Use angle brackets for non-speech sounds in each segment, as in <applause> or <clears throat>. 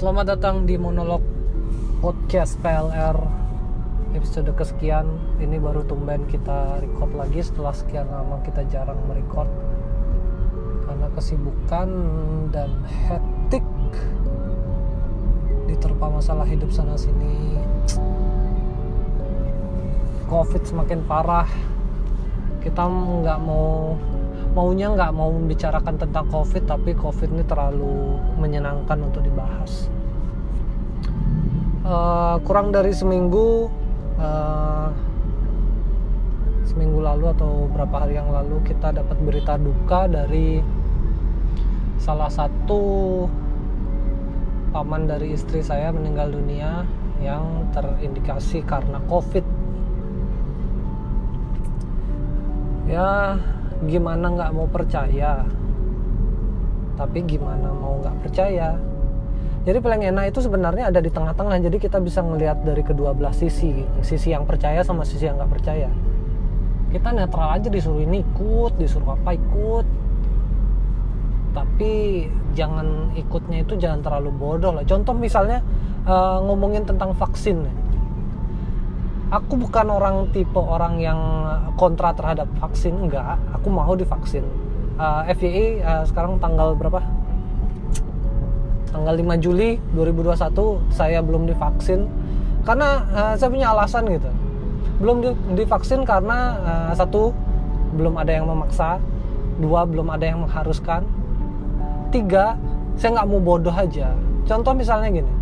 Selamat datang di monolog podcast PLR episode kesekian. Ini baru tumben kita record lagi setelah sekian lama kita jarang merecord karena kesibukan dan hektik diterpa masalah hidup sana sini. Covid semakin parah. Kita nggak mau maunya nggak mau membicarakan tentang covid tapi covid ini terlalu menyenangkan untuk dibahas. Uh, kurang dari seminggu uh, seminggu lalu atau berapa hari yang lalu kita dapat berita duka dari salah satu paman dari istri saya meninggal dunia yang terindikasi karena covid. Ya gimana nggak mau percaya? Tapi gimana mau nggak percaya? Jadi paling enak itu sebenarnya ada di tengah-tengah jadi kita bisa melihat dari kedua belah sisi sisi yang percaya sama sisi yang nggak percaya. Kita netral aja disuruh ini ikut disuruh apa ikut. Tapi jangan ikutnya itu jangan terlalu bodoh lah. Contoh misalnya uh, ngomongin tentang vaksin aku bukan orang tipe orang yang kontra terhadap vaksin enggak. Aku mau divaksin. Uh, FYI uh, sekarang tanggal berapa? Tanggal 5 Juli 2021 saya belum divaksin. Karena uh, saya punya alasan gitu. Belum divaksin karena uh, satu belum ada yang memaksa. Dua belum ada yang mengharuskan. Tiga saya nggak mau bodoh aja. Contoh misalnya gini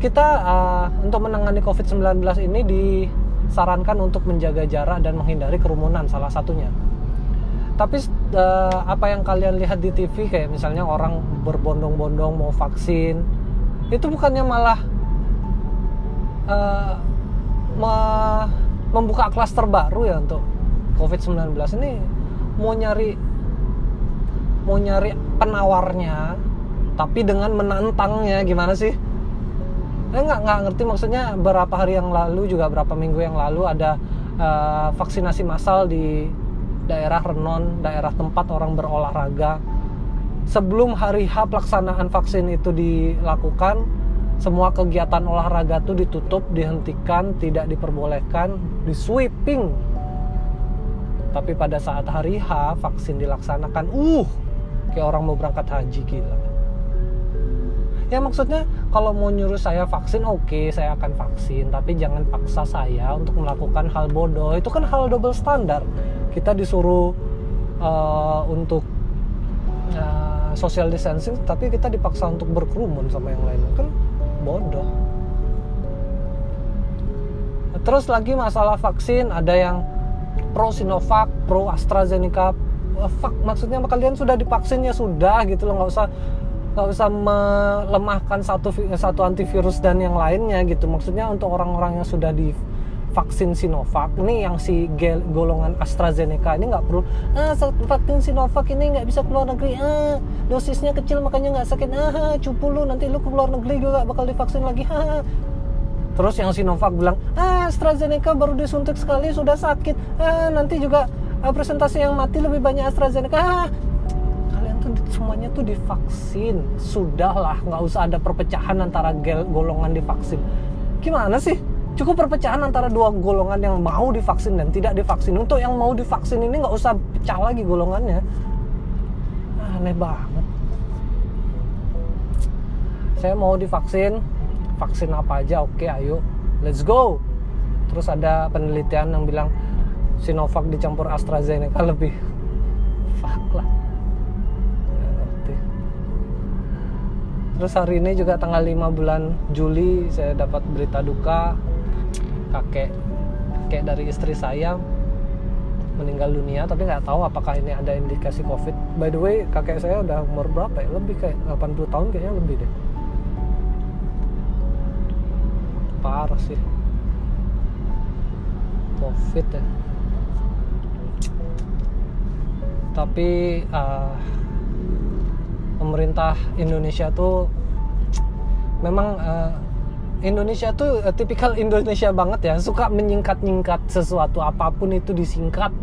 kita uh, untuk menangani COVID-19 ini disarankan untuk menjaga jarak dan menghindari kerumunan salah satunya. Tapi uh, apa yang kalian lihat di TV kayak misalnya orang berbondong-bondong mau vaksin, itu bukannya malah uh, me membuka klaster baru ya untuk COVID-19 ini mau nyari mau nyari penawarnya tapi dengan menantangnya gimana sih? Eh, nggak nggak ngerti maksudnya beberapa hari yang lalu juga berapa minggu yang lalu ada uh, vaksinasi massal di daerah Renon, daerah tempat orang berolahraga. Sebelum hari H pelaksanaan vaksin itu dilakukan, semua kegiatan olahraga itu ditutup, dihentikan, tidak diperbolehkan, di sweeping. Tapi pada saat hari H vaksin dilaksanakan, uh, kayak orang mau berangkat haji gila. Ya maksudnya kalau mau nyuruh saya vaksin oke okay, saya akan vaksin. Tapi jangan paksa saya untuk melakukan hal bodoh. Itu kan hal double standar kita disuruh uh, untuk uh, social distancing tapi kita dipaksa untuk berkerumun sama yang lain. Kan bodoh. Terus lagi masalah vaksin ada yang pro Sinovac pro AstraZeneca. Fuck maksudnya kalian sudah divaksin ya sudah gitu loh. Nggak usah nggak usah melemahkan satu satu antivirus dan yang lainnya gitu. Maksudnya untuk orang-orang yang sudah di vaksin Sinovac ini yang si golongan AstraZeneca ini nggak perlu ah vaksin Sinovac ini nggak bisa keluar negeri ah dosisnya kecil makanya nggak sakit ah cupu lu nanti lu keluar negeri juga bakal divaksin lagi ah terus yang Sinovac bilang ah AstraZeneca baru disuntik sekali sudah sakit ah nanti juga ah, presentasi yang mati lebih banyak AstraZeneca ah semuanya tuh divaksin. Sudahlah nggak usah ada perpecahan antara golongan divaksin. Gimana sih? Cukup perpecahan antara dua golongan yang mau divaksin dan tidak divaksin. Untuk yang mau divaksin ini nggak usah pecah lagi golongannya. Aneh banget. Saya mau divaksin. Vaksin apa aja? Oke ayo. Let's go. Terus ada penelitian yang bilang Sinovac dicampur AstraZeneca lebih. <laughs> Fuck lah terus hari ini juga tanggal 5 bulan Juli saya dapat berita duka. Kakek kakek dari istri saya meninggal dunia tapi nggak tahu apakah ini ada indikasi covid. By the way kakek saya udah umur berapa ya? Lebih kayak 80 tahun kayaknya lebih deh. Parah sih. Covid ya. Tapi uh, pemerintah Indonesia tuh memang uh, Indonesia tuh uh, tipikal Indonesia banget ya. Suka menyingkat-nyingkat sesuatu apa pun itu disingkat.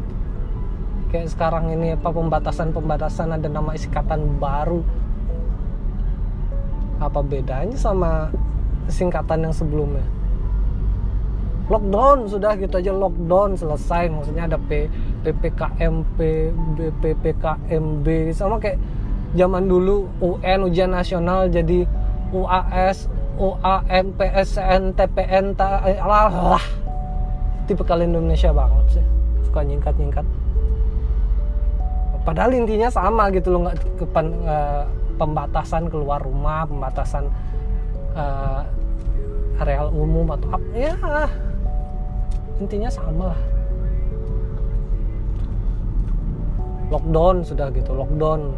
Kayak sekarang ini apa pembatasan pembatasan ada nama iskatan baru. Apa bedanya sama singkatan yang sebelumnya? Lockdown sudah gitu aja lockdown selesai. Maksudnya ada P, PPKMP BPPKMB sama kayak zaman dulu UN ujian nasional jadi UAS UAM PSN TPN lah tipe kali Indonesia banget sih. Suka nyingkat nyingkat padahal intinya sama gitu loh nggak ke uh, pembatasan keluar rumah pembatasan uh, areal umum atau apa ya intinya sama lah. Lockdown sudah gitu lockdown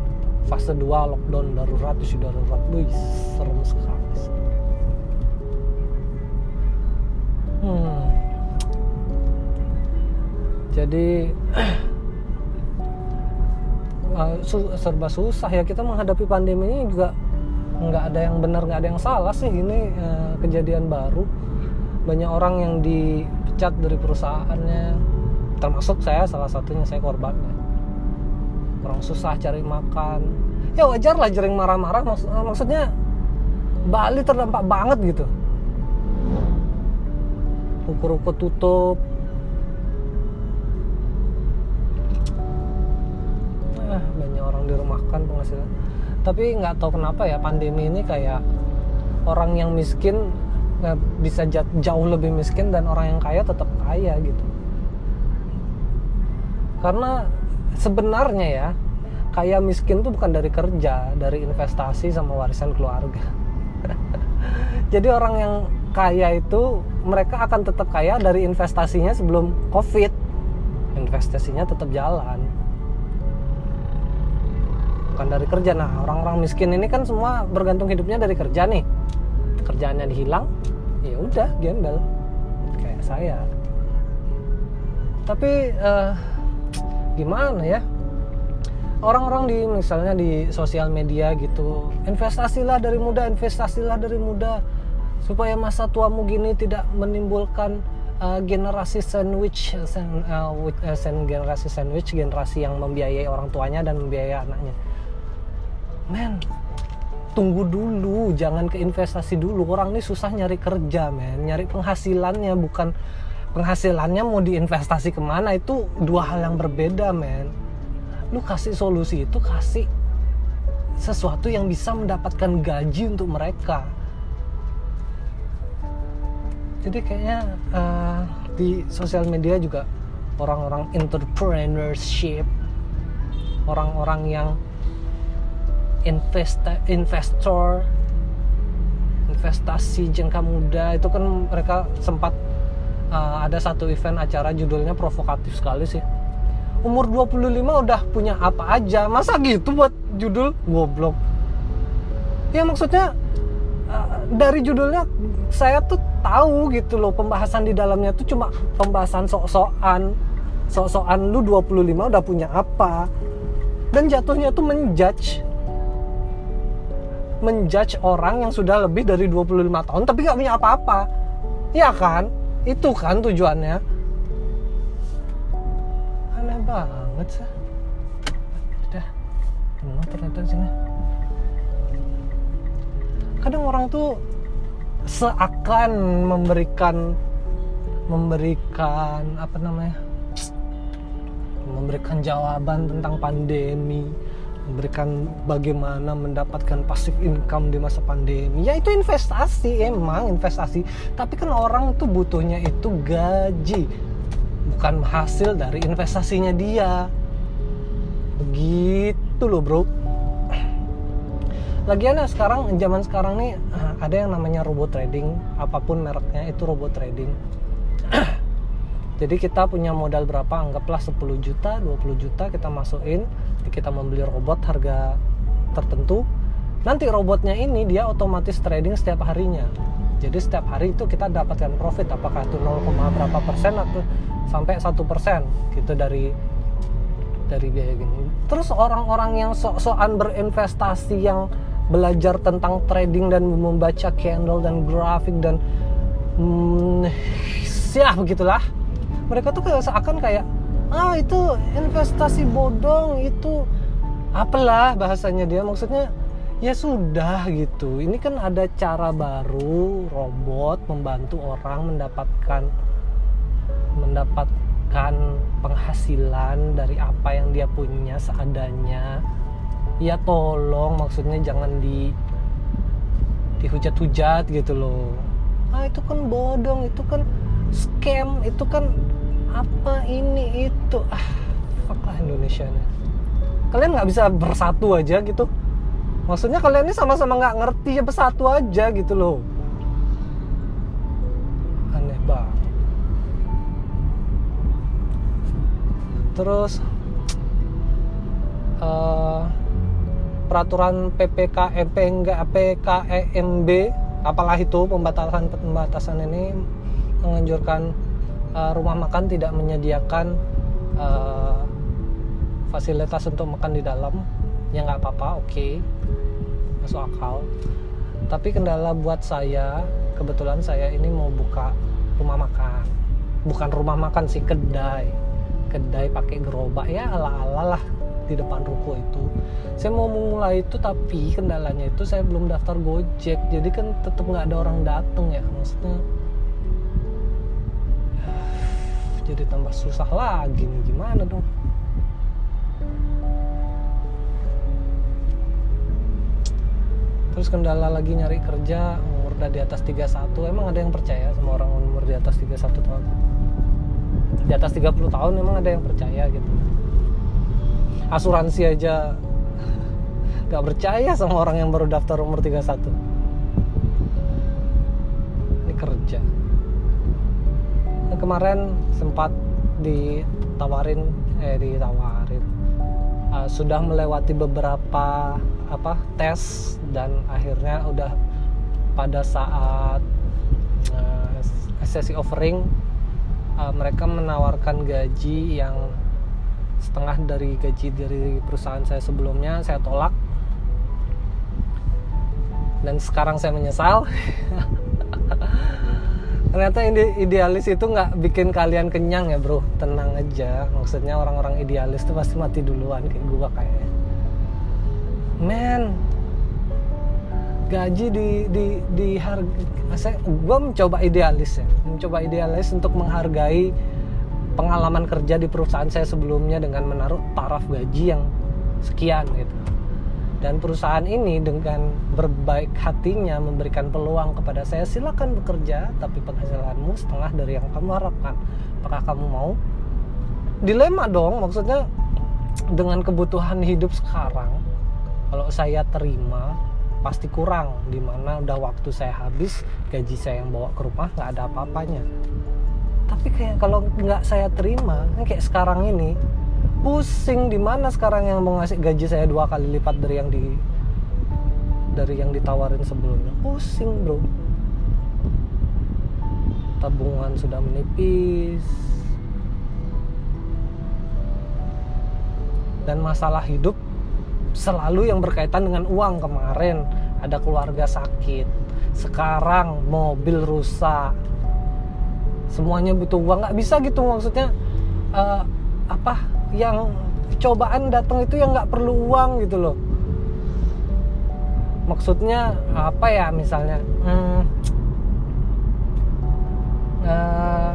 fase 2 lockdown darurat isu darurat Wih, serem sekali hmm. jadi <clears throat> uh, serba susah ya kita menghadapi pandemi ini juga nggak ada yang benar nggak ada yang salah sih ini uh, kejadian baru. Banyak orang yang dipecat dari perusahaannya termasuk saya salah satunya saya korbannya orang susah cari makan. Ya wajar lah jering marah-marah Maksud, eh, maksudnya Bali terdampak banget gitu. Ruko-ruko tutup. Dirumahkan penghasilan. Tapi nggak tahu kenapa ya pandemi ini kayak orang yang miskin bisa jauh lebih miskin dan orang yang kaya tetap kaya gitu karena sebenarnya ya kaya miskin tuh bukan dari kerja dari investasi sama warisan keluarga. <laughs> Jadi orang yang kaya itu mereka akan tetap kaya dari investasinya sebelum covid. Investasinya tetap jalan. Bukan dari kerja. Nah orang-orang miskin ini kan semua bergantung hidupnya dari kerja nih. Kerjaannya dihilang ya udah gembel. Kayak saya. Tapi uh, gimana ya? Orang-orang di misalnya di sosial media gitu investasilah dari muda investasilah dari muda supaya masa tuamu gini tidak menimbulkan uh, generasi sandwich sen, uh, sen, generasi sandwich generasi yang membiayai orang tuanya dan membiayai anaknya. Men tunggu dulu jangan ke investasi dulu. Orang ini susah nyari kerja men. Nyari penghasilannya bukan penghasilannya mau diinvestasi ke mana itu dua hal yang berbeda men. Lu kasih solusi itu kasih sesuatu yang bisa mendapatkan gaji untuk mereka. Jadi kayaknya uh, di sosial media juga orang-orang entrepreneurship orang-orang yang investa, investor investasi jangka muda itu kan mereka sempat uh, ada satu event acara judulnya provokatif sekali sih. Umur 25 udah punya apa aja. Masa gitu buat judul? Goblok. Ya maksudnya uh, dari judulnya saya tuh tahu gitu loh pembahasan di dalamnya tuh cuma pembahasan sok-sokan. Sok-sokan lu 25 udah punya apa? Dan jatuhnya tuh menjudge. Menjudge orang yang sudah lebih dari 25 tahun tapi nggak punya apa-apa. Ya kan itu kan tujuannya. Aneh banget sih. Udah penuh ternyata sini? Kadang orang tuh seakan memberikan memberikan apa namanya? Memberikan jawaban tentang pandemi memberikan bagaimana mendapatkan pasif income di masa pandemi. Ya itu investasi emang investasi. Tapi kan orang tuh butuhnya itu gaji bukan hasil dari investasinya dia. Begitu loh bro. Lagian ya sekarang zaman sekarang nih ada yang namanya robot trading. Apa pun mereknya itu robot trading. <clears throat> Jadi kita punya modal berapa? Anggaplah 10 juta 20 juta kita masukin kita membeli robot harga tertentu nanti robotnya ini dia otomatis trading setiap harinya. Jadi setiap hari itu kita dapatkan profit apakah itu 0, berapa persen atau sampai satu persen gitu dari dari biaya gini. Terus orang-orang yang sok-sokan berinvestasi yang belajar tentang trading dan membaca candle dan grafik dan hmm, ya begitulah mereka tuh seakan kayak ah itu investasi bodong itu apalah bahasanya dia maksudnya ya sudah gitu. Ini kan ada cara baru robot membantu orang mendapatkan mendapatkan penghasilan dari apa yang dia punya seadanya. Ya tolong maksudnya jangan di dihujat-hujat gitu loh. Ah itu kan bodong itu kan scam itu kan apa ini itu? Ah fuck lah Indonesia nih. Kalian nggak bisa bersatu aja gitu. Maksudnya kalian ini sama-sama nggak ngerti ya bersatu aja gitu loh. Aneh banget. Terus uh, peraturan PPKM enggak PKEMB apalah itu pembatasan pembatasan ini menganjurkan uh, rumah makan tidak menyediakan uh, fasilitas untuk makan di dalam. Ya nggak apa-apa oke. Okay masuk akal. Tapi kendala buat saya kebetulan saya ini mau buka rumah makan. Bukan rumah makan sih kedai. Kedai pakai gerobak. Ya ala-ala lah di depan ruko itu. Saya mau memulai itu tapi kendalanya itu saya belum daftar gojek. Jadi kan tetap nggak ada orang dateng ya maksudnya jadi tambah susah lagi nih gimana dong? Terus kendala lagi nyari kerja umur udah di atas 31 emang ada yang percaya sama orang umur di atas 31 tahun? Di atas 30 tahun emang ada yang percaya gitu? Asuransi aja <laughs> gak percaya sama orang yang baru daftar umur 31 ini kerja kemarin sempat ditawarin eh ditawarin. Uh, sudah melewati beberapa apa tes dan akhirnya udah pada saat uh, sesi offering uh, mereka menawarkan gaji yang setengah dari gaji dari perusahaan saya sebelumnya saya tolak. Dan sekarang saya menyesal <laughs> ternyata idealis itu nggak bikin kalian kenyang ya bro. Tenang aja. Maksudnya orang-orang idealis itu pasti mati duluan kayak gua kayaknya men gaji di di di harga saya gue mencoba idealis ya. Mencoba idealis untuk menghargai pengalaman kerja di perusahaan saya sebelumnya dengan menaruh taraf gaji yang sekian gitu dan perusahaan ini dengan berbaik hatinya memberikan peluang kepada saya silakan bekerja tapi penghasilanmu setengah dari yang kamu harapkan. Apakah kamu mau? Dilema dong maksudnya dengan kebutuhan hidup sekarang kalau saya terima pasti kurang. Di mana udah waktu saya habis gaji saya yang bawa ke rumah nggak ada apa-apanya. Tapi kayak kalau nggak saya terima kayak sekarang ini pusing di mana sekarang yang mau ngasih gaji saya dua kali lipat dari yang di dari yang ditawarin sebelumnya? Pusing bro. Tabungan sudah menipis. Dan masalah hidup selalu yang berkaitan dengan uang. Kemarin ada keluarga sakit sekarang mobil rusak. Semuanya butuh uang. Nggak bisa gitu maksudnya uh, apa yang cobaan datang itu yang nggak perlu uang gitu loh. Maksudnya apa ya misalnya hmm, uh,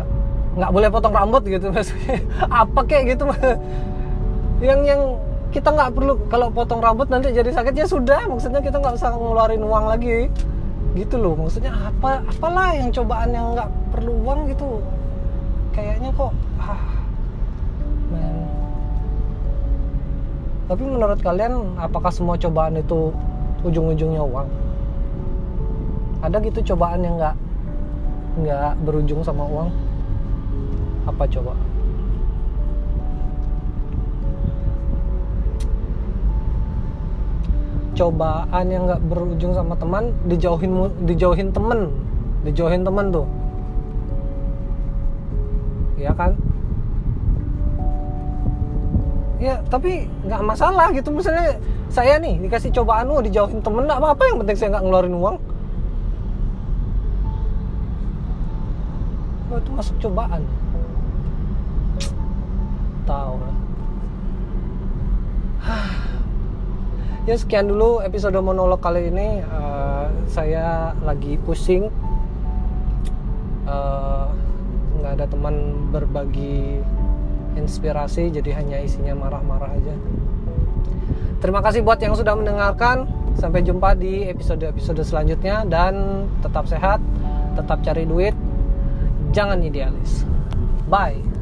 boleh potong rambut gitu <laughs> maksudnya apa kayak gitu yang yang kita nggak perlu kalau potong rambut nanti jadi sakit ya sudah maksudnya kita nggak usah ngeluarin uang lagi. Gitu loh maksudnya apa apalah yang cobaan yang nggak perlu uang gitu. Kayaknya kok ah tapi menurut kalian apakah semua cobaan itu ujung-ujungnya uang? Ada gitu cobaan yang nggak nggak berujung sama uang? Apa coba? Cobaan yang nggak berujung sama teman dijauhin dijauhin temen. Dijauhin temen tuh. Ya kan ya tapi nggak masalah gitu. Misalnya saya nih dikasih cobaan lu dijauhin temen apa-apa yang penting saya nggak ngeluarin uang. Oh, itu masuk cobaan. Tahu lah. <sighs> Ya sekian dulu episode monolog kali ini. Uh, saya lagi pusing. Uh, nggak ada teman berbagi inspirasi jadi hanya isinya marah-marah aja. Terima kasih buat yang sudah mendengarkan. Sampai jumpa di episode-episode selanjutnya dan tetap sehat tetap cari duit jangan idealis. Bye